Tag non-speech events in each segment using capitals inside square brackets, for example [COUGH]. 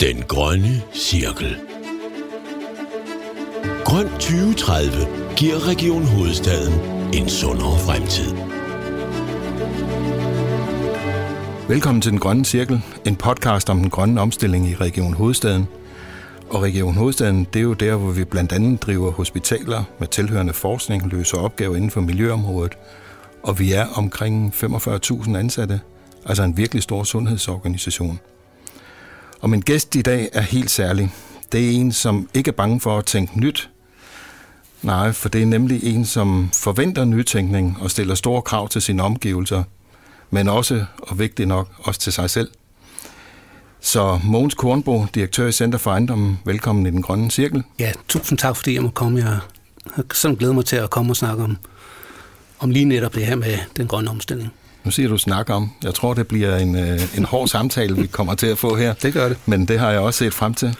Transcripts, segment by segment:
Den grønne cirkel. Grøn 2030 giver Region Hovedstaden en sundere fremtid. Velkommen til Den Grønne Cirkel, en podcast om den grønne omstilling i Region Hovedstaden. Og Region Hovedstaden, det er jo der, hvor vi blandt andet driver hospitaler med tilhørende forskning, løser opgaver inden for miljøområdet. Og vi er omkring 45.000 ansatte, altså en virkelig stor sundhedsorganisation. Og min gæst i dag er helt særlig. Det er en, som ikke er bange for at tænke nyt. Nej, for det er nemlig en, som forventer nytænkning og stiller store krav til sine omgivelser, men også, og vigtigt nok, også til sig selv. Så Mogens Kornbo, direktør i Center for Ejendommen, velkommen i Den Grønne Cirkel. Ja, tusind tak, fordi jeg må komme. Jeg har sådan glædet mig til at komme og snakke om, om lige netop det her med den grønne omstilling. Nu siger du snakker om. Jeg tror, det bliver en, øh, en hård samtale, vi kommer til at få her. Det gør det. Men det har jeg også set frem til.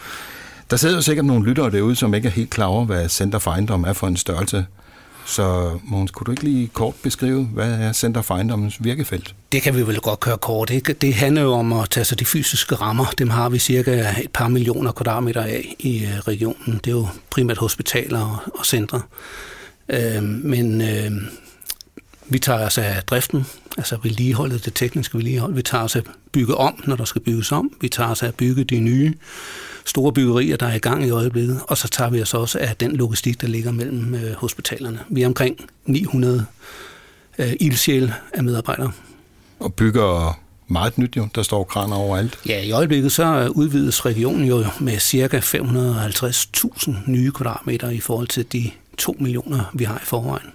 Der sidder jo sikkert nogle lyttere derude, som ikke er helt klar over, hvad Center for Ejendom er for en størrelse. Så Mogens, kunne du ikke lige kort beskrive, hvad er Center for Ejendommens virkefelt? Det kan vi vel godt køre kort. Det, det handler jo om at tage sig de fysiske rammer. Dem har vi cirka et par millioner kvadratmeter af i øh, regionen. Det er jo primært hospitaler og, og centre. Øh, men øh, vi tager os af driften, altså vedligeholdet, det tekniske vedligehold. Vi tager os af bygge om, når der skal bygges om. Vi tager os af at bygge de nye store byggerier, der er i gang i øjeblikket. Og så tager vi os også af den logistik, der ligger mellem øh, hospitalerne. Vi er omkring 900 øh, ildsjæl af medarbejdere. Og bygger meget nyt jo. Der står kraner overalt. Ja, i øjeblikket så udvides regionen jo med cirka 550.000 nye kvadratmeter i forhold til de 2 millioner, vi har i forvejen.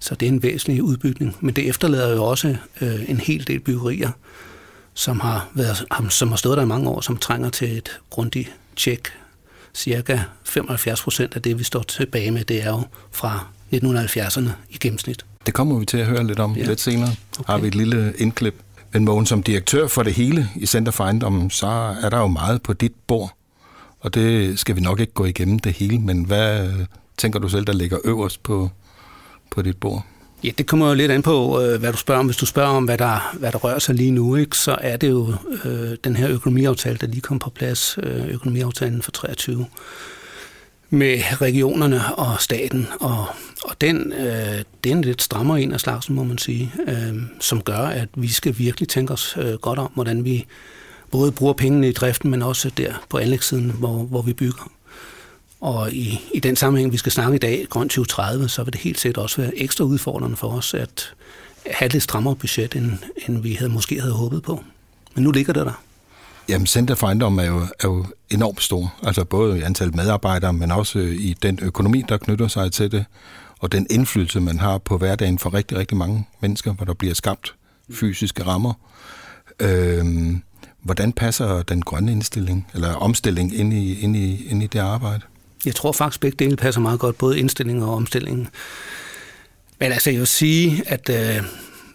Så det er en væsentlig udbygning. Men det efterlader jo også øh, en hel del byggerier, som har, været, som har stået der i mange år, som trænger til et grundigt tjek. Cirka 75 procent af det, vi står tilbage med, det er jo fra 1970'erne i gennemsnit. Det kommer vi til at høre lidt om ja. lidt senere. Okay. Har vi et lille indklip. Men Mogen, som direktør for det hele i Center for Ejendommen, så er der jo meget på dit bord. Og det skal vi nok ikke gå igennem det hele, men hvad tænker du selv, der ligger øverst på, på dit bord? Ja, det kommer jo lidt an på, øh, hvad du spørger om. Hvis du spørger om, hvad der, hvad der rører sig lige nu, ikke, så er det jo øh, den her økonomiaftale, der lige kom på plads, øh, økonomiaftalen for 23 med regionerne og staten, og, og den, øh, den lidt strammer en af slagsen, må man sige, øh, som gør, at vi skal virkelig tænke os øh, godt om, hvordan vi både bruger pengene i driften, men også der på anlægssiden, hvor, hvor vi bygger. Og i, i den sammenhæng, vi skal snakke i dag, Grøn 2030, så vil det helt sikkert også være ekstra udfordrende for os at have lidt strammere budget, end, end vi havde, måske havde håbet på. Men nu ligger det der. Jamen, Center for Ejendom er jo, er jo enormt stor. Altså både i antal medarbejdere, men også i den økonomi, der knytter sig til det, og den indflydelse, man har på hverdagen for rigtig, rigtig mange mennesker, hvor der bliver skabt fysiske rammer. Øhm, hvordan passer den grønne indstilling, eller omstilling ind i, ind i, ind i det arbejde? Jeg tror faktisk, begge dele passer meget godt, både indstilling og omstillingen. Men altså, jeg vil sige, at øh,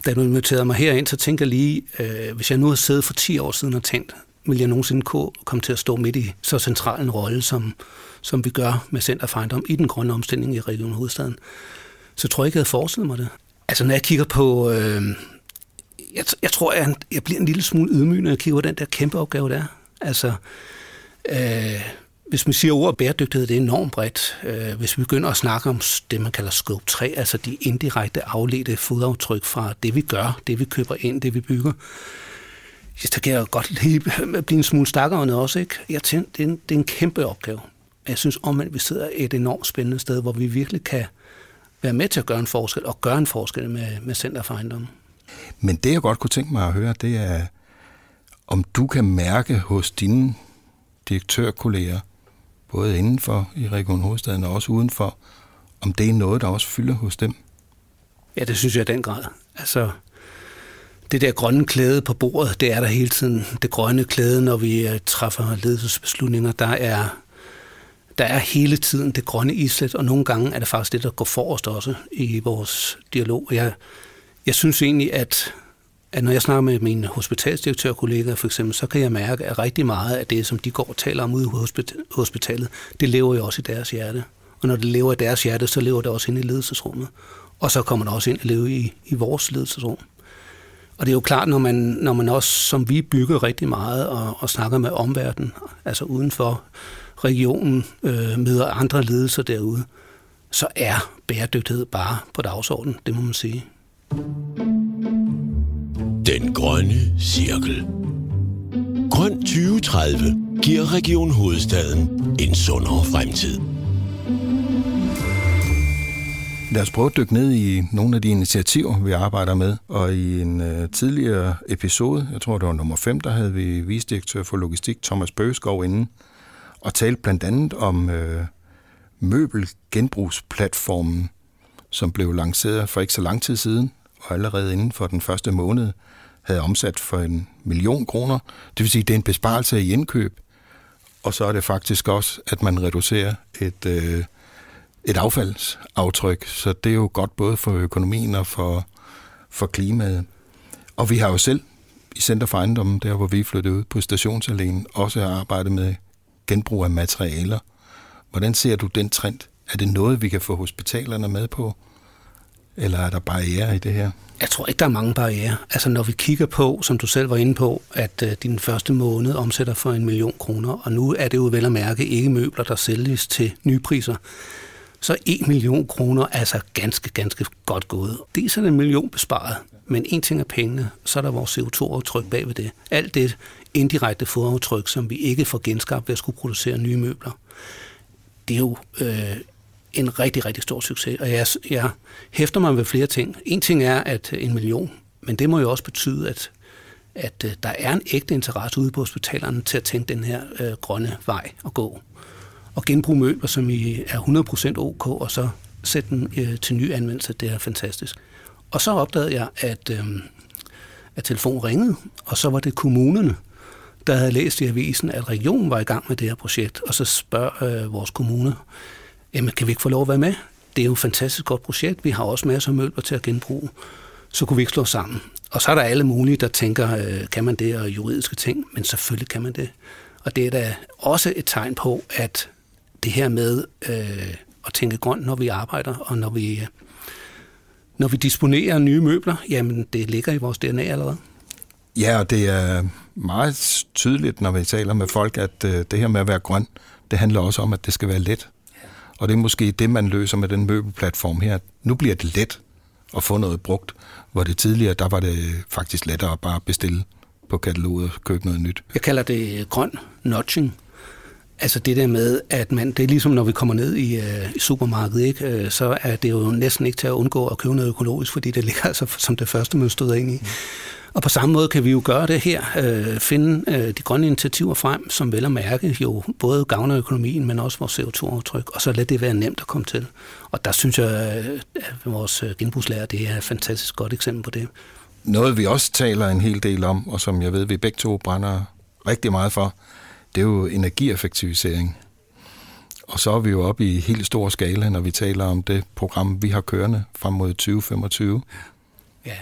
da du inviterede mig herind, så tænker jeg lige, øh, hvis jeg nu har siddet for 10 år siden og tænkt, vil jeg nogensinde komme til at stå midt i så central en rolle, som, som vi gør med Center for Ejendom i den grønne omstilling i Region Hovedstaden, så tror jeg ikke, jeg havde forestillet mig det. Altså, når jeg kigger på... Øh, jeg, jeg tror, jeg, jeg bliver en lille smule ydmyg, når jeg kigger på den der kæmpe opgave, der Altså, øh, hvis man siger ordet bæredygtighed, det er enormt bredt. Øh, hvis vi begynder at snakke om det, man kalder scope 3, altså de indirekte afledte fodaftryk fra det, vi gør, det, vi køber ind, det, vi bygger, så kan jeg godt lige [LAUGHS] blive en smule stakkerende også. Ikke? Jeg tænker, det, er en, det er en kæmpe opgave. Jeg synes om, at vi sidder et enormt spændende sted, hvor vi virkelig kan være med til at gøre en forskel, og gøre en forskel med, med Center for Ejendommen. Men det, jeg godt kunne tænke mig at høre, det er, om du kan mærke hos dine direktørkolleger, både indenfor i Region Hovedstaden og også udenfor, om det er noget, der også fylder hos dem? Ja, det synes jeg i den grad. Altså, det der grønne klæde på bordet, det er der hele tiden. Det grønne klæde, når vi øh, træffer ledelsesbeslutninger, der er, der er hele tiden det grønne islet, og nogle gange er det faktisk det, der går forrest også i vores dialog. Jeg, jeg synes egentlig, at at når jeg snakker med mine hospitalsdirektørkollegaer for eksempel, så kan jeg mærke, at rigtig meget af det, som de går og taler om ude i hospitalet, det lever jo også i deres hjerte. Og når det lever i deres hjerte, så lever det også ind i ledelsesrummet. Og så kommer det også ind at leve i, i vores ledelsesrum. Og det er jo klart, når man, når man også, som vi bygger rigtig meget og, og snakker med omverdenen, altså uden for regionen, øh, møder andre ledelser derude, så er bæredygtighed bare på dagsordenen, det må man sige. Den grønne cirkel. Grøn 2030 giver Region Hovedstaden en sundere fremtid. Lad os prøve at dykke ned i nogle af de initiativer, vi arbejder med. Og i en øh, tidligere episode, jeg tror det var nummer 5, der havde vi visdirektør for logistik Thomas Bøgeskov inde og talte blandt andet om øh, møbelgenbrugsplatformen, som blev lanceret for ikke så lang tid siden, og allerede inden for den første måned havde omsat for en million kroner. Det vil sige, at det er en besparelse i indkøb, og så er det faktisk også, at man reducerer et, øh, et affaldsaftryk. Så det er jo godt både for økonomien og for, for klimaet. Og vi har jo selv i Center for Ejendommen, der hvor vi flyttede ud på stationsalene, også arbejdet med genbrug af materialer. Hvordan ser du den trend? Er det noget, vi kan få hospitalerne med på? Eller er der barriere i det her? Jeg tror ikke, der er mange barriere. Altså når vi kigger på, som du selv var inde på, at øh, din første måned omsætter for en million kroner, og nu er det jo vel at mærke ikke møbler, der sælges til nypriser, så 1 million kroner er altså ganske, ganske godt gået. Det er en million besparet, men en ting er pengene, så er der vores CO2-aftryk bag ved det. Alt det indirekte fodaftryk, som vi ikke får genskabt ved at skulle producere nye møbler, det er jo øh, en rigtig, rigtig stor succes. Og jeg, jeg hæfter mig ved flere ting. En ting er, at øh, en million, men det må jo også betyde, at, at øh, der er en ægte interesse ude på hospitalerne til at tænke den her øh, grønne vej at gå. Og genbruge møbler, som I er 100% ok, og så sætte den øh, til ny anvendelse, det er fantastisk. Og så opdagede jeg, at, øh, at telefonen ringede, og så var det kommunerne, der havde læst i avisen, at regionen var i gang med det her projekt, og så spørger øh, vores kommune, jamen kan vi ikke få lov at være med? Det er jo et fantastisk godt projekt, vi har også masser af møbler til at genbruge, så kunne vi ikke slå sammen. Og så er der alle mulige, der tænker, øh, kan man det, og juridiske ting, men selvfølgelig kan man det. Og det er da også et tegn på, at det her med øh, at tænke grønt, når vi arbejder, og når vi, øh, når vi disponerer nye møbler, jamen det ligger i vores DNA allerede. Ja, og det er meget tydeligt, når vi taler med folk, at øh, det her med at være grøn, det handler også om, at det skal være let. Og det er måske det, man løser med den møbelplatform her. Nu bliver det let at få noget brugt, hvor det tidligere, der var det faktisk lettere at bare bestille på kataloget og købe noget nyt. Jeg kalder det grøn notching. Altså det der med, at man, det er ligesom når vi kommer ned i, uh, i supermarkedet, ikke? Uh, så er det jo næsten ikke til at undgå at købe noget økologisk, fordi det ligger altså som det første, man støder ind i. Mm. Og på samme måde kan vi jo gøre det her, øh, finde øh, de grønne initiativer frem, som vel at mærke jo både gavner økonomien, men også vores CO2-aftryk, og så lad det være nemt at komme til. Og der synes jeg, at vores genbrugslærer, det er et fantastisk godt eksempel på det. Noget vi også taler en hel del om, og som jeg ved, vi begge to brænder rigtig meget for, det er jo energieffektivisering. Og så er vi jo oppe i helt stor skala, når vi taler om det program, vi har kørende frem mod 2025. Ja,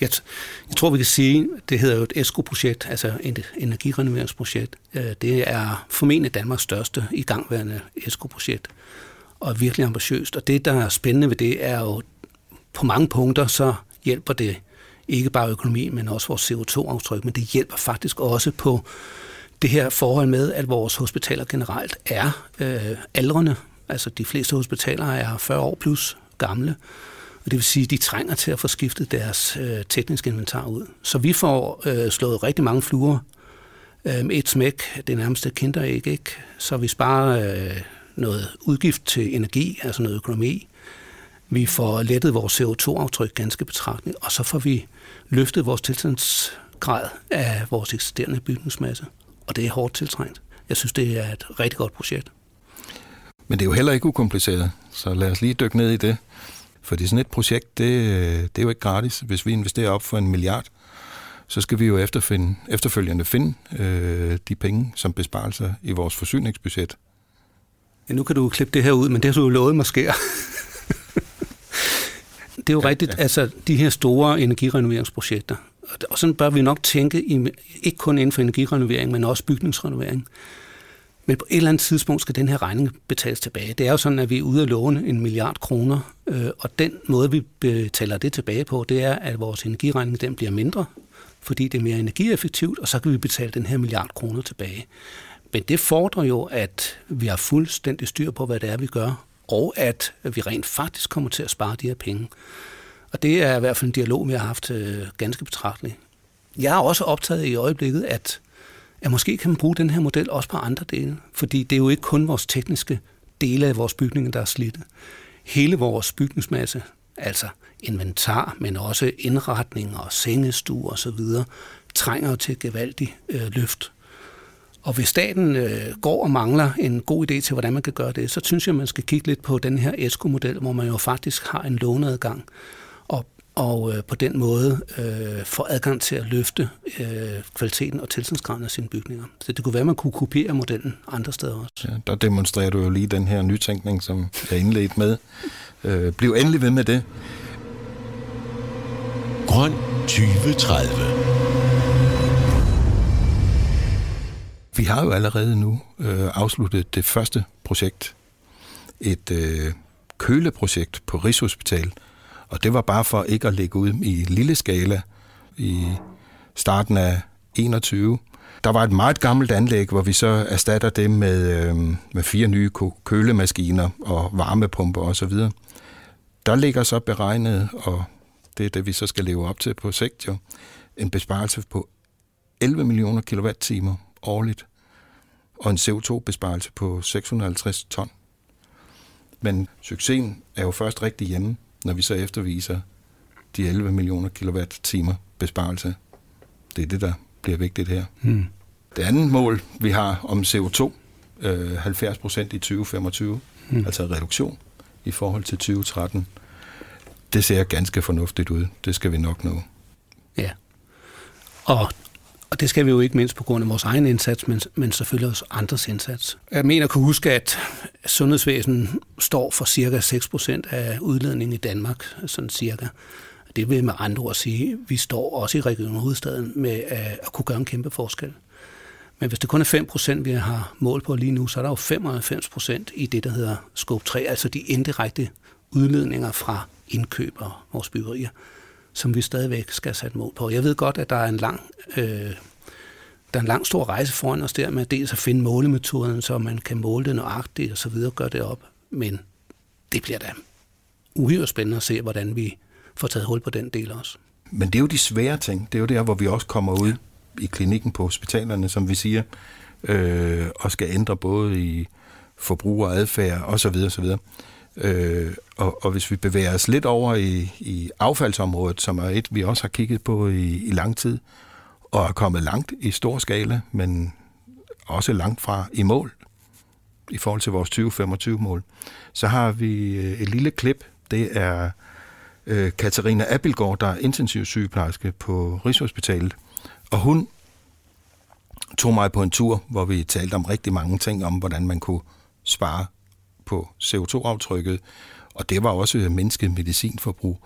jeg, jeg tror, vi kan sige, det hedder jo et ESCO-projekt, altså et energirenoveringsprojekt. Øh, det er formentlig Danmarks største igangværende ESCO-projekt, og virkelig ambitiøst. Og det, der er spændende ved det, er jo, på mange punkter, så hjælper det ikke bare økonomien, men også vores CO2-aftryk, men det hjælper faktisk også på det her forhold med, at vores hospitaler generelt er øh, aldrende. Altså de fleste hospitaler er 40 år plus gamle, og det vil sige, at de trænger til at få skiftet deres øh, tekniske inventar ud. Så vi får øh, slået rigtig mange fluer øh, med et smæk. Det nærmeste kinder ikke, ikke? Så vi sparer øh, noget udgift til energi, altså noget økonomi. Vi får lettet vores CO2-aftryk ganske betragteligt, og så får vi løftet vores tilstandsgrad af vores eksisterende bygningsmasse. Og det er hårdt tiltrængt. Jeg synes, det er et rigtig godt projekt. Men det er jo heller ikke ukompliceret, så lad os lige dykke ned i det. Fordi sådan et projekt, det, det er jo ikke gratis. Hvis vi investerer op for en milliard, så skal vi jo efterfinde, efterfølgende finde øh, de penge som besparelser i vores forsyningsbudget. Ja, nu kan du klippe det her ud, men det har du jo lovet mig sker. det er jo ja, rigtigt, ja. altså de her store energirenoveringsprojekter, og sådan bør vi nok tænke, i, ikke kun inden for energirenovering, men også bygningsrenovering. Men på et eller andet tidspunkt skal den her regning betales tilbage. Det er jo sådan, at vi er ude at låne en milliard kroner, øh, og den måde, vi betaler det tilbage på, det er, at vores energiregning den bliver mindre, fordi det er mere energieffektivt, og så kan vi betale den her milliard kroner tilbage. Men det fordrer jo, at vi har fuldstændig styr på, hvad det er, vi gør, og at vi rent faktisk kommer til at spare de her penge. Og det er i hvert fald en dialog, vi har haft øh, ganske betragteligt. Jeg er også optaget i øjeblikket, at, at måske kan man bruge den her model også på andre dele, fordi det er jo ikke kun vores tekniske dele af vores bygninger, der er slidte. Hele vores bygningsmasse, altså inventar, men også indretninger og sengestuer osv., trænger til et gevaldigt øh, løft. Og hvis staten øh, går og mangler en god idé til, hvordan man kan gøre det, så synes jeg, man skal kigge lidt på den her ESCO-model, hvor man jo faktisk har en låneadgang, og, øh, på den måde øh, får adgang til at løfte øh, kvaliteten og tilstandsgraden af sine bygninger. Så det kunne være, at man kunne kopiere modellen andre steder også. Ja, der demonstrerer du jo lige den her nytænkning, som jeg indledt med. Øh, bliv endelig ved med det. Grøn 2030 Vi har jo allerede nu øh, afsluttet det første projekt, et øh, køleprojekt på Rigshospital, og det var bare for ikke at ligge ud i lille skala i starten af 21. Der var et meget gammelt anlæg, hvor vi så erstatter det med, øh, med fire nye kølemaskiner og varmepumper osv. Der ligger så beregnet, og det er det, vi så skal leve op til på sigt jo, en besparelse på 11 millioner kilowatt-timer årligt og en CO2-besparelse på 650 ton. Men succesen er jo først rigtig hjemme, når vi så efterviser de 11 millioner kilowatt-timer besparelse. Det er det, der bliver vigtigt her. Hmm. Det andet mål, vi har om CO2, 70 øh, procent i 2025, hmm. altså reduktion i forhold til 2013, det ser ganske fornuftigt ud. Det skal vi nok nå. Ja. Og og det skal vi jo ikke mindst på grund af vores egen indsats, men, men selvfølgelig også andres indsats. Jeg mener at kunne huske, at sundhedsvæsenet står for cirka 6% af udledningen i Danmark, sådan cirka. Det vil med andre ord sige, at vi står også i Region Hovedstaden med at, at kunne gøre en kæmpe forskel. Men hvis det kun er 5%, vi har mål på lige nu, så er der jo 95% i det, der hedder scope 3, altså de indirekte udledninger fra indkøb vores byggerier som vi stadigvæk skal sætte mål på. Jeg ved godt, at der er en lang, øh, der er en lang stor rejse foran os der med dels at finde målemetoden, så man kan måle det nøjagtigt og så videre, gøre det op. Men det bliver da uhyre spændende at se, hvordan vi får taget hul på den del også. Men det er jo de svære ting. Det er jo der, hvor vi også kommer ud i klinikken på hospitalerne, som vi siger, øh, og skal ændre både i forbrug og adfærd osv. så Øh, Øh, og, og hvis vi bevæger os lidt over i, i affaldsområdet, som er et, vi også har kigget på i, i lang tid, og er kommet langt i stor skala, men også langt fra i mål i forhold til vores 2025-mål, så har vi øh, et lille klip. Det er øh, Katarina Abelgaard, der er intensivsygeplejerske på Rigshospitalet, og hun tog mig på en tur, hvor vi talte om rigtig mange ting, om hvordan man kunne spare på CO2-aftrykket, og det var også mindsket medicinforbrug.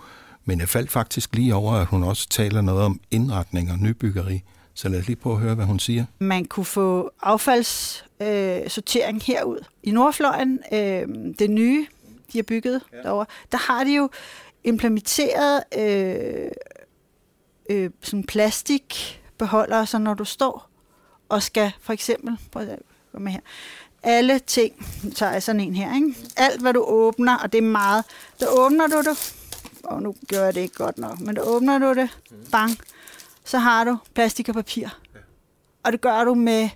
Men jeg faldt faktisk lige over, at hun også taler noget om indretning og nybyggeri. Så lad os lige prøve at høre, hvad hun siger. Man kunne få affaldssortering øh, herud. I Nordfløjen, øh, det nye, de har bygget ja. derovre, der har de jo implementeret øh, øh, sådan plastikbeholdere, så når du står og skal for eksempel, prøv at komme her, alle ting, så er sådan en her, ikke? Alt, hvad du åbner, og det er meget, så åbner du det, og nu gør jeg det ikke godt nok, men da åbner du det, bang, så har du plastik og papir. Og det gør du med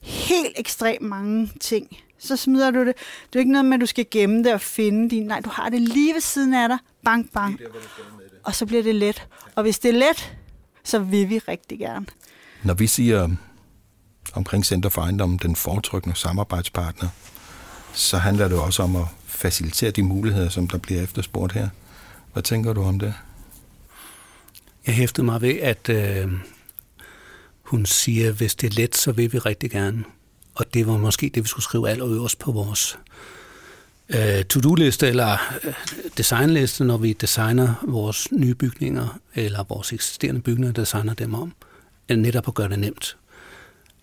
helt ekstremt mange ting. Så smider du det. Det er ikke noget med, at du skal gemme det og finde din. Nej, du har det lige ved siden af dig. Bang, bang. Og så bliver det let. Og hvis det er let, så vil vi rigtig gerne. Når vi siger omkring Center for Ejendom den foretrykkende samarbejdspartner, så handler det også om at facilitere de muligheder, som der bliver efterspurgt her. Hvad tænker du om det? Jeg hæftede mig ved, at øh, hun siger, hvis det er let, så vil vi rigtig gerne. Og det var måske det, vi skulle skrive allerøverst på vores øh, to-do-liste eller øh, designliste, når vi designer vores nye bygninger eller vores eksisterende bygninger, designer dem om. Øh, netop at gøre det nemt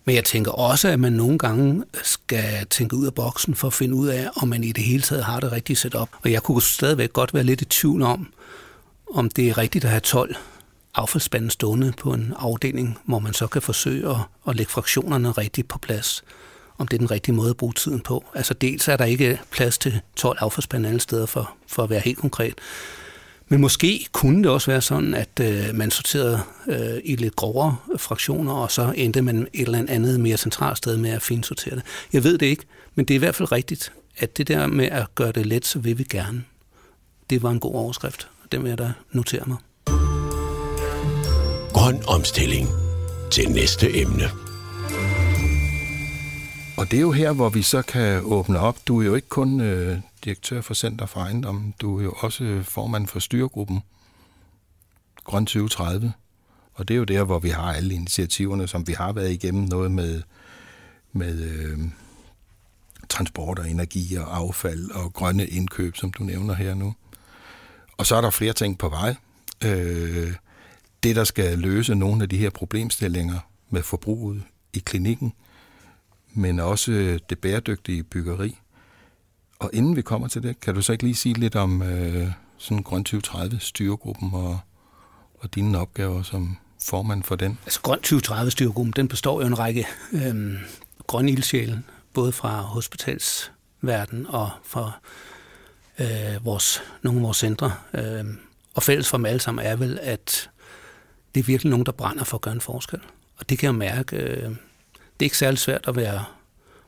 men jeg tænker også, at man nogle gange skal tænke ud af boksen for at finde ud af, om man i det hele taget har det rigtige setup. Og jeg kunne stadigvæk godt være lidt i tvivl om, om det er rigtigt at have 12 affaldsspande stående på en afdeling, hvor man så kan forsøge at, at lægge fraktionerne rigtigt på plads. Om det er den rigtige måde at bruge tiden på. Altså dels er der ikke plads til 12 affaldsspande alle steder for, for at være helt konkret. Men måske kunne det også være sådan, at øh, man sorterede øh, i lidt grovere fraktioner, og så endte man et eller andet mere centralt sted med at finsortere det. Jeg ved det ikke, men det er i hvert fald rigtigt, at det der med at gøre det let, så vil vi gerne. Det var en god overskrift, og den vil jeg da notere mig. Grøn omstilling til næste emne. Og det er jo her, hvor vi så kan åbne op. Du er jo ikke kun øh, direktør for Center for Ejendom, du er jo også øh, formand for styregruppen Grøn 2030. Og det er jo der, hvor vi har alle initiativerne, som vi har været igennem. Noget med, med øh, transport og energi og affald og grønne indkøb, som du nævner her nu. Og så er der flere ting på vej. Øh, det, der skal løse nogle af de her problemstillinger med forbruget i klinikken, men også øh, det bæredygtige byggeri. Og inden vi kommer til det, kan du så ikke lige sige lidt om øh, sådan Grøn 2030 styregruppen og, og dine opgaver som formand for den? Altså Grøn 2030 styregruppen, den består jo en række øh, grønne ildsjæle, både fra hospitalsverden og fra øh, vores, nogle af vores centre. Øh, og fælles for dem alle sammen er vel, at det er virkelig nogen, der brænder for at gøre en forskel. Og det kan jeg mærke. Øh, er ikke særlig svært at være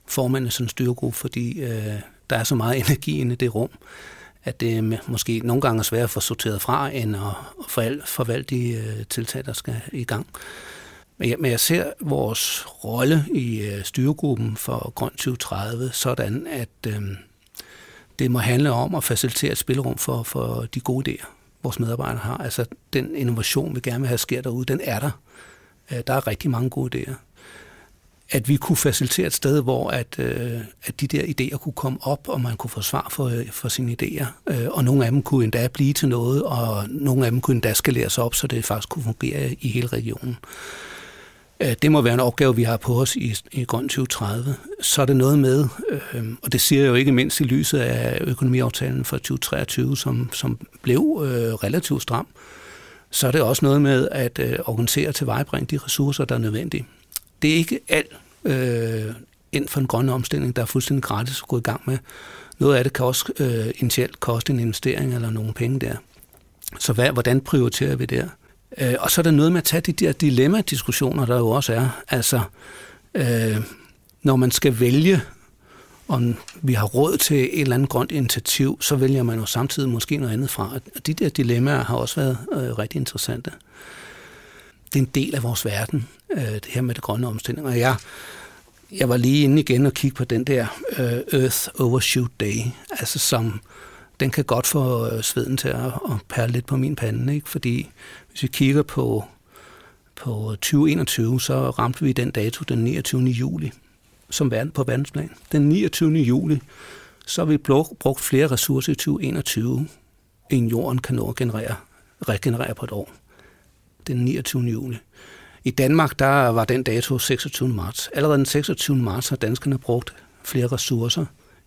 formand i sådan en styregruppe, fordi øh, der er så meget [LAUGHS] energi inde i det rum, at det måske nogle gange er svært at få sorteret fra, end at forvalte de øh, tiltag, der skal i gang. Men jeg, men jeg ser vores rolle i øh, styregruppen for Grøn 2030 sådan, at øh, det må handle om at facilitere et spilrum for, for de gode idéer, vores medarbejdere har. Altså den innovation, vi gerne vil have sker derude, den er der. Øh, der er rigtig mange gode idéer at vi kunne facilitere et sted, hvor at, øh, at de der idéer kunne komme op, og man kunne få svar for, øh, for sine idéer. Øh, og nogle af dem kunne endda blive til noget, og nogle af dem kunne endda skaleres op, så det faktisk kunne fungere i hele regionen. Øh, det må være en opgave, vi har på os i, i Grøn 2030. Så er det noget med, øh, og det siger jeg jo ikke mindst i lyset af økonomiaftalen for 2023, som, som blev øh, relativt stram, så er det også noget med at øh, organisere til vejbring de ressourcer, der er nødvendige det er ikke alt øh, inden for en grønne omstilling, der er fuldstændig gratis at gå i gang med. Noget af det kan også øh, initialt koste en investering eller nogle penge der. Så hvad, hvordan prioriterer vi der? Øh, og så er der noget med at tage de der dilemma-diskussioner, der jo også er. Altså, øh, når man skal vælge, om vi har råd til et eller andet grønt initiativ, så vælger man jo samtidig måske noget andet fra. Og de der dilemmaer har også været øh, rigtig interessante det er en del af vores verden, øh, det her med det grønne omstilling. Og jeg, jeg var lige inde igen og kigge på den der øh, Earth Overshoot Day, altså som, den kan godt få øh, sveden til at, at perle lidt på min pande, ikke? fordi hvis vi kigger på, på 2021, så ramte vi den dato den 29. juli som verden, på verdensplan. Den 29. juli, så har vi brugt flere ressourcer i 2021, end jorden kan nå at generere, regenerere på et år den 29. juni. I Danmark der var den dato 26. marts. Allerede den 26. marts har danskerne brugt flere ressourcer,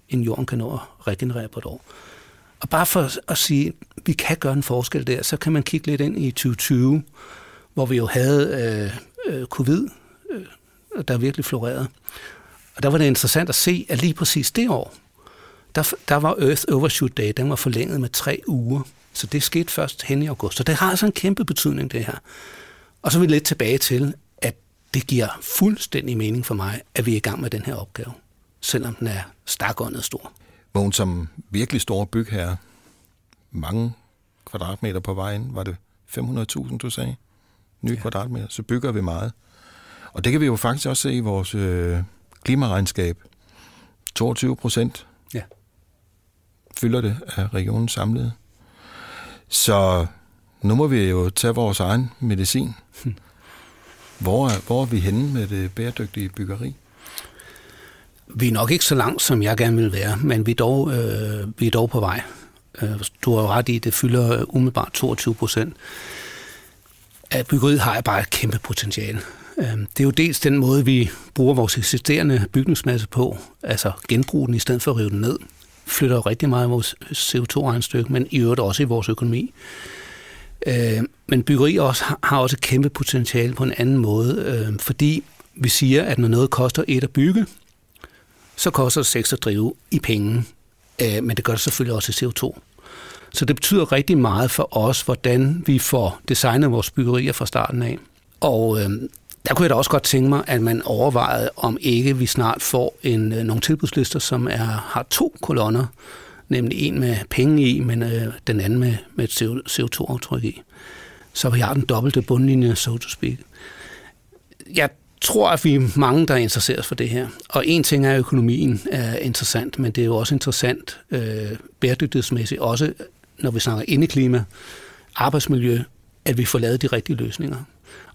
end jorden kan nå at regenerere på et år. Og bare for at sige, at vi kan gøre en forskel der, så kan man kigge lidt ind i 2020, hvor vi jo havde øh, øh, covid, øh, der virkelig florerede. Og der var det interessant at se, at lige præcis det år, der, der var Earth Overshoot Day, den var forlænget med tre uger. Så det skete først hen i august. Så det har altså en kæmpe betydning, det her. Og så er vi lidt tilbage til, at det giver fuldstændig mening for mig, at vi er i gang med den her opgave, selvom den er stakåndet stor. Vågen som virkelig store bygherre, mange kvadratmeter på vejen, var det 500.000, du sagde? Nye ja. kvadratmeter, så bygger vi meget. Og det kan vi jo faktisk også se i vores øh, klimaregnskab. 22 procent. Fylder det af regionens samlede. Så nu må vi jo tage vores egen medicin. Hvor er, hvor er vi henne med det bæredygtige byggeri? Vi er nok ikke så langt, som jeg gerne vil være, men vi er dog, øh, vi er dog på vej. Øh, du har ret i, at det fylder umiddelbart 22 procent. at byggeriet har bare et kæmpe potentiale. Øhm, det er jo dels den måde, vi bruger vores eksisterende bygningsmasse på, altså genbruge den i stedet for at rive den ned. Flytter rigtig meget af vores CO2-regnstykke, men i øvrigt også i vores økonomi. Øh, men byggeri også, har også et kæmpe potentiale på en anden måde, øh, fordi vi siger, at når noget koster et at bygge, så koster det seks at drive i penge. Øh, men det gør det selvfølgelig også i CO2. Så det betyder rigtig meget for os, hvordan vi får designet vores byggerier fra starten af. Og øh, der kunne jeg da også godt tænke mig, at man overvejede, om ikke vi snart får en, øh, nogle tilbudslister, som er, har to kolonner, nemlig en med penge i, men øh, den anden med, med et CO2-aftryk i. Så vi har den dobbelte bundlinje, so to speak. Jeg tror, at vi er mange, der er interesseret for det her. Og en ting er, at økonomien er interessant, men det er jo også interessant øh, bæredygtighedsmæssigt, også når vi snakker indeklima, arbejdsmiljø, at vi får lavet de rigtige løsninger.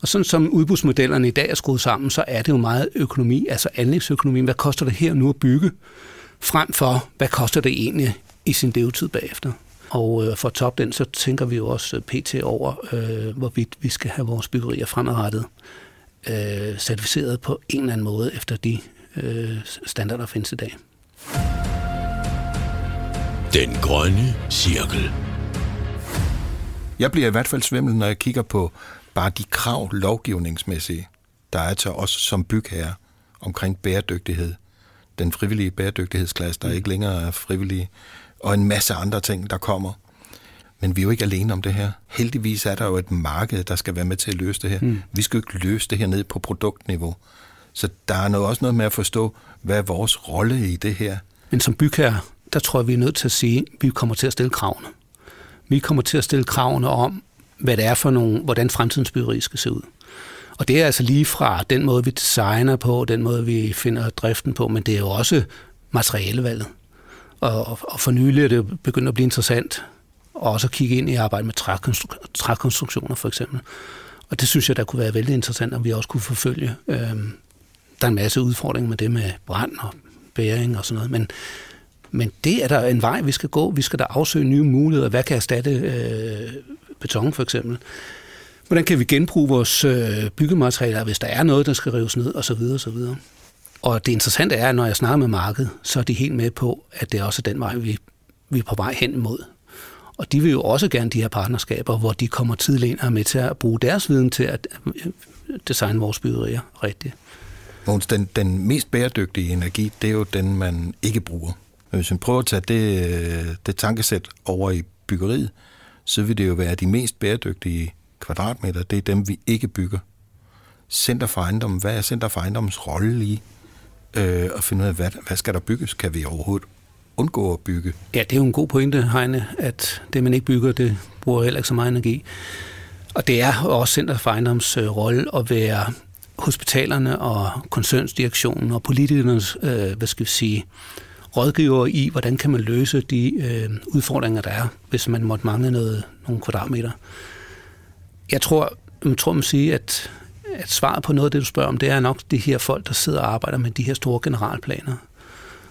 Og sådan som udbudsmodellerne i dag er skruet sammen, så er det jo meget økonomi, altså anlægsøkonomi. Hvad koster det her nu at bygge, frem for hvad koster det egentlig i sin levetid bagefter? Og øh, for at toppe den, så tænker vi jo også pt. over, øh, hvorvidt vi skal have vores byggerier fremadrettet øh, certificeret på en eller anden måde efter de øh, standarder, der findes i dag. Den grønne cirkel. Jeg bliver i hvert fald svimmel, når jeg kigger på bare de krav lovgivningsmæssige, der er til os som bygherre omkring bæredygtighed. Den frivillige bæredygtighedsklasse, der ikke længere er frivillige, og en masse andre ting, der kommer. Men vi er jo ikke alene om det her. Heldigvis er der jo et marked, der skal være med til at løse det her. Mm. Vi skal jo ikke løse det her ned på produktniveau. Så der er noget, også noget med at forstå, hvad er vores rolle i det her. Men som bygherre, der tror jeg, vi er nødt til at sige, at vi kommer til at stille kravene. Vi kommer til at stille kravene om, hvad det er for nogle, hvordan fremtidens byggeri skal se ud. Og det er altså lige fra den måde, vi designer på, den måde, vi finder driften på, men det er jo også materialevalget. Og, og for nylig er det begyndt at blive interessant også at kigge ind i arbejde med trækonstruktioner for eksempel. Og det synes jeg, der kunne være vældig interessant, om vi også kunne forfølge. Øhm, der er en masse udfordringer med det med brand og bæring og sådan noget, men men det er der en vej, vi skal gå. Vi skal da afsøge nye muligheder. Hvad kan erstatte øh, beton for eksempel? Hvordan kan vi genbruge vores øh, byggematerialer, hvis der er noget, der skal rives ned, osv. osv. Og det interessante er, at når jeg snakker med markedet, så er de helt med på, at det er også den vej, vi, vi er på vej hen imod. Og de vil jo også gerne de her partnerskaber, hvor de kommer tidligt ind og med til at bruge deres viden til at øh, designe vores byggerier rigtigt. Mogens, den, den mest bæredygtige energi, det er jo den, man ikke bruger. Men hvis man prøver at tage det, øh, det tankesæt over i byggeriet, så vil det jo være de mest bæredygtige kvadratmeter, det er dem, vi ikke bygger. Center for ejendom, hvad er Center for ejendommens rolle i øh, at finde ud af, hvad, hvad skal der bygges? Kan vi overhovedet undgå at bygge? Ja, det er jo en god pointe, Heine, at det, man ikke bygger, det bruger heller ikke så meget energi. Og det er også Center for ejendoms øh, rolle at være hospitalerne og koncernsdirektionen og politikernes, øh, hvad skal vi sige, rådgiver i, hvordan kan man løse de øh, udfordringer, der er, hvis man måtte mangle noget, nogle kvadratmeter. Jeg tror, jeg tror man sige, at, at svaret på noget af det, du spørger om, det er nok de her folk, der sidder og arbejder med de her store generalplaner,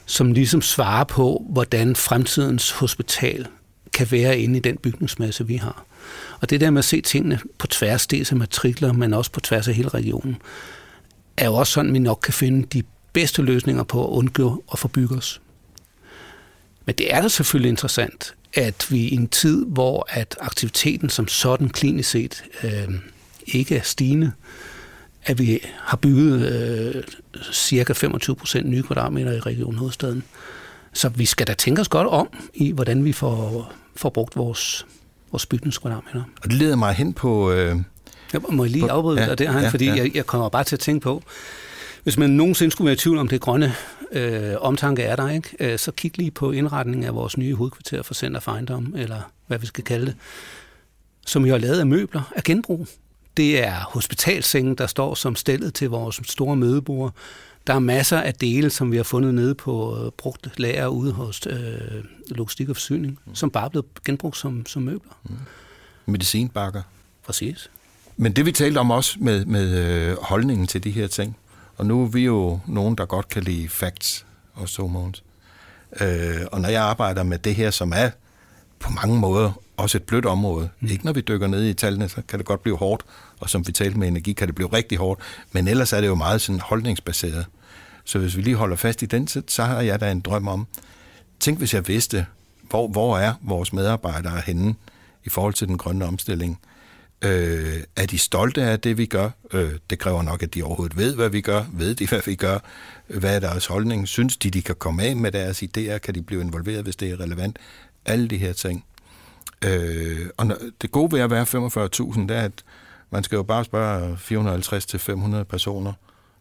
som ligesom svarer på, hvordan fremtidens hospital kan være inde i den bygningsmasse, vi har. Og det der med at se tingene på tværs, dels af matrikler, men også på tværs af hele regionen, er jo også sådan, vi nok kan finde de bedste løsninger på at undgå at forbygge os. Men det er da selvfølgelig interessant, at vi i en tid, hvor at aktiviteten som sådan klinisk set øh, ikke er stigende, at vi har bygget øh, cirka 25 procent nye kvadratmeter i Region Hovedstaden. Så vi skal da tænke os godt om i, hvordan vi får, får brugt vores, vores bygningskvadratmeter. Og det leder mig hen på... Øh, jeg må jeg lige afbryde ja, dig der, ja, fordi ja. Jeg, jeg kommer bare til at tænke på, hvis man nogensinde skulle være i tvivl om det grønne øh, omtanke er der, ikke? Øh, så kig lige på indretningen af vores nye hovedkvarter for Center for Ejendom, eller hvad vi skal kalde det, som jo er lavet af møbler af genbrug. Det er hospitalsengen, der står som stillet til vores store mødebord. Der er masser af dele, som vi har fundet nede på øh, brugt lager ude hos øh, Logistik og Forsyning, mm. som bare er blevet genbrugt som, som møbler. Mm. Medicinbakker. Præcis. Men det vi talte om også med, med øh, holdningen til de her ting, og nu er vi jo nogen, der godt kan lide facts og så, Måns. Øh, og når jeg arbejder med det her, som er på mange måder også et blødt område. Mm. Ikke når vi dykker ned i tallene, så kan det godt blive hårdt, og som vi talte med energi, kan det blive rigtig hårdt, men ellers er det jo meget sådan holdningsbaseret. Så hvis vi lige holder fast i den, så, så har jeg da en drøm om, tænk hvis jeg vidste, hvor, hvor er vores medarbejdere henne i forhold til den grønne omstilling. Øh, er de stolte af det, vi gør? Øh, det kræver nok, at de overhovedet ved, hvad vi gør. Ved de, hvad vi gør? Hvad er deres holdning? Synes de, de kan komme af med deres idéer? Kan de blive involveret, hvis det er relevant? Alle de her ting. Øh, og det gode ved at være 45.000, det er, at man skal jo bare spørge 450-500 personer,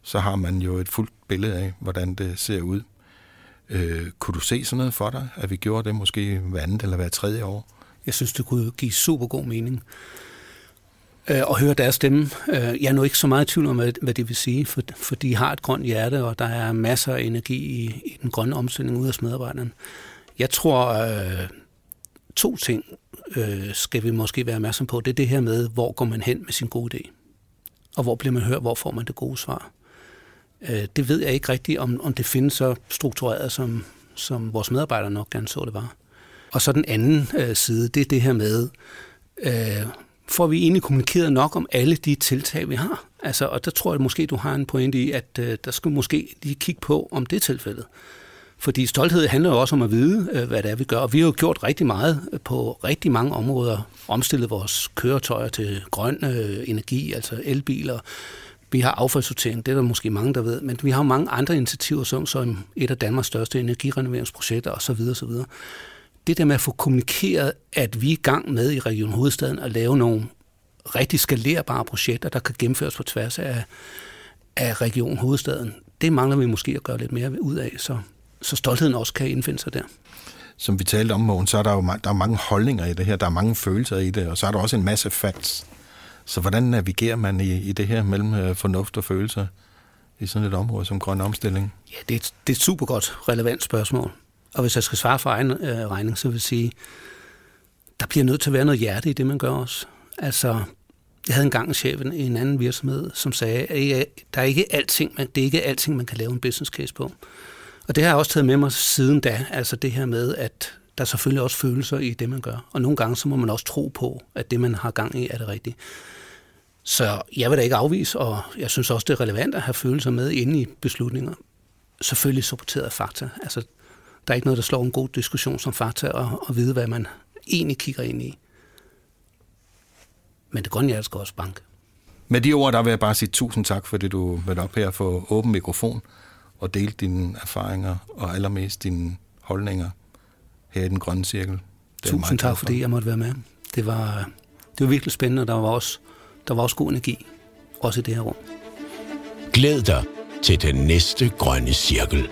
så har man jo et fuldt billede af, hvordan det ser ud. Øh, kunne du se sådan noget for dig, at vi gjorde det måske hver andet eller hver tredje år? Jeg synes, det kunne give super god mening øh, og høre deres stemme. Øh, jeg er nu ikke så meget i tvivl om, hvad det vil sige, for, for de har et grønt hjerte, og der er masser af energi i, i den grønne omstilling ud af medarbejderne. Jeg tror, øh, to ting øh, skal vi måske være opmærksom på. Det er det her med, hvor går man hen med sin gode idé? Og hvor bliver man hørt, hvor får man det gode svar? Øh, det ved jeg ikke rigtigt, om, om det findes så struktureret, som, som vores medarbejdere nok gerne så det var. Og så den anden øh, side, det er det her med, øh, får vi egentlig kommunikeret nok om alle de tiltag, vi har? Altså, og der tror jeg måske, du har en pointe i, at øh, der skal måske lige kigge på, om det er tilfældet. Fordi stolthed handler jo også om at vide, øh, hvad det er, vi gør. Og vi har jo gjort rigtig meget på rigtig mange områder. Omstillet vores køretøjer til grøn øh, energi, altså elbiler. Vi har affaldssortering, det er der måske mange, der ved. Men vi har mange andre initiativer, som, som et af Danmarks største energirenoveringsprojekter osv. osv det der med at få kommunikeret, at vi er i gang med i Region Hovedstaden at lave nogle rigtig skalerbare projekter, der kan gennemføres på tværs af, af Region Hovedstaden, det mangler vi måske at gøre lidt mere ud af, så, så stoltheden også kan indfinde sig der. Som vi talte om, Mogen, så er der jo der er mange holdninger i det her, der er mange følelser i det, og så er der også en masse facts. Så hvordan navigerer man i, i det her mellem øh, fornuft og følelser i sådan et område som grøn omstilling? Ja, det er, det er et super godt relevant spørgsmål. Og hvis jeg skal svare for egen øh, regning, så vil jeg sige, der bliver nødt til at være noget hjerte i det, man gør også. Altså, jeg havde engang en chef i en anden virksomhed, som sagde, at der er ikke alting, man, det er ikke alting, man kan lave en business case på. Og det har jeg også taget med mig siden da, altså det her med, at der er selvfølgelig også følelser i det, man gør. Og nogle gange, så må man også tro på, at det, man har gang i, er det rigtige. Så jeg vil da ikke afvise, og jeg synes også, det er relevant at have følelser med inde i beslutninger. Selvfølgelig supporteret af fakta. Altså, der er ikke noget, der slår en god diskussion som fakta og, og vide, hvad man egentlig kigger ind i. Men det grønne hjerte skal også banke. Med de ord, der vil jeg bare sige tusind tak, fordi du var op her for åben mikrofon og dele dine erfaringer og allermest dine holdninger her i den grønne cirkel. Det tusind tak, for. fordi jeg måtte være med. Det var, det var virkelig spændende, og der var, også, der var også god energi, også i det her rum. Glæd dig til den næste grønne cirkel.